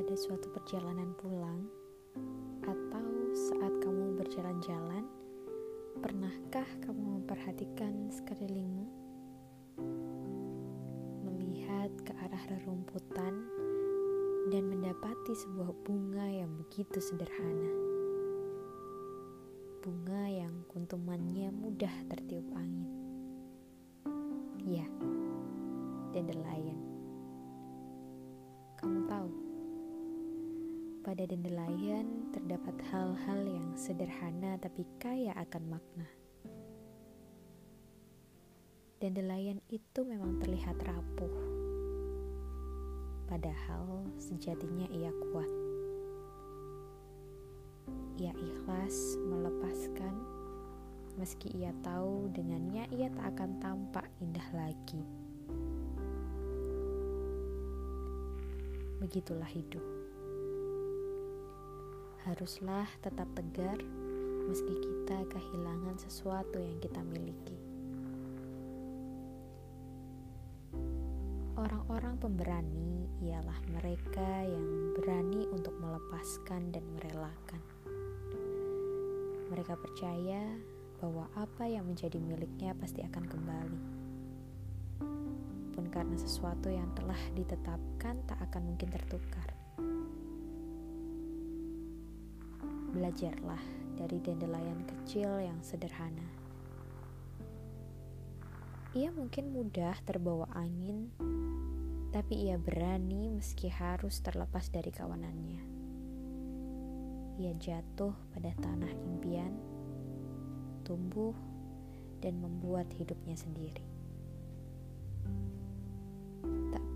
pada suatu perjalanan pulang atau saat kamu berjalan-jalan, pernahkah kamu memperhatikan sekelilingmu? Melihat ke arah rerumputan dan mendapati sebuah bunga yang begitu sederhana. Bunga yang kuntumannya mudah tertiup pada dandelion terdapat hal-hal yang sederhana tapi kaya akan makna. Dandelion itu memang terlihat rapuh, padahal sejatinya ia kuat. Ia ikhlas melepaskan, meski ia tahu dengannya ia tak akan tampak indah lagi. Begitulah hidup. Haruslah tetap tegar meski kita kehilangan sesuatu yang kita miliki. Orang-orang pemberani ialah mereka yang berani untuk melepaskan dan merelakan. Mereka percaya bahwa apa yang menjadi miliknya pasti akan kembali pun karena sesuatu yang telah ditetapkan tak akan mungkin tertukar. Belajarlah dari dandelion kecil yang sederhana. Ia mungkin mudah terbawa angin, tapi ia berani meski harus terlepas dari kawanannya. Ia jatuh pada tanah impian, tumbuh, dan membuat hidupnya sendiri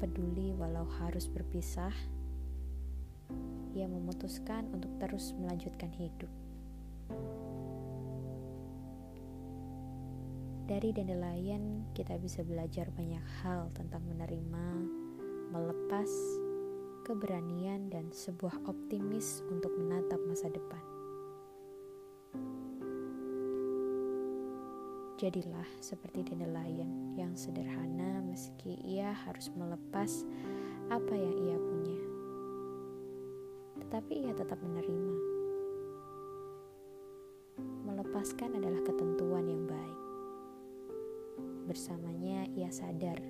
peduli walau harus berpisah, ia memutuskan untuk terus melanjutkan hidup. Dari dandelion, kita bisa belajar banyak hal tentang menerima, melepas, keberanian, dan sebuah optimis untuk menatap masa depan. Jadilah seperti dandelion yang sederhana meski ia harus melepas apa yang ia punya. Tetapi ia tetap menerima. Melepaskan adalah ketentuan yang baik. Bersamanya ia sadar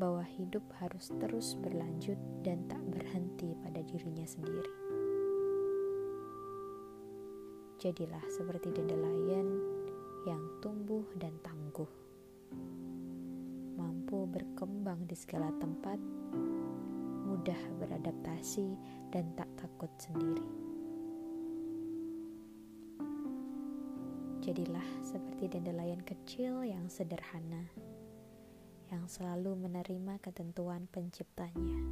bahwa hidup harus terus berlanjut dan tak berhenti pada dirinya sendiri. Jadilah seperti dandelion yang tumbuh dan tangguh, mampu berkembang di segala tempat, mudah beradaptasi, dan tak takut sendiri. Jadilah seperti dandelion kecil yang sederhana, yang selalu menerima ketentuan penciptanya.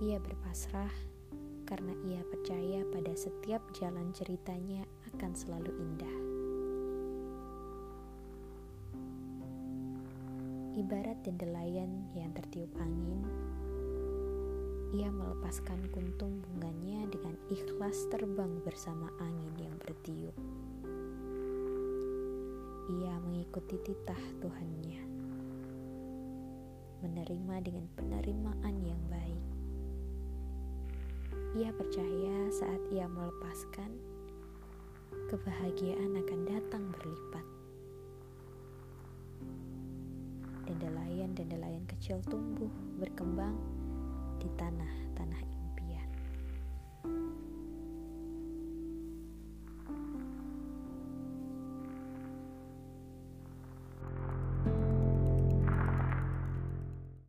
Ia berpasrah karena ia percaya pada setiap jalan ceritanya akan selalu indah. Ibarat dandelion yang tertiup angin, ia melepaskan kuntum bunganya dengan ikhlas terbang bersama angin yang bertiup. Ia mengikuti titah Tuhannya, menerima dengan penerimaan yang baik ia percaya saat ia melepaskan, kebahagiaan akan datang berlipat. Dandelion-dandelion kecil tumbuh berkembang di tanah-tanah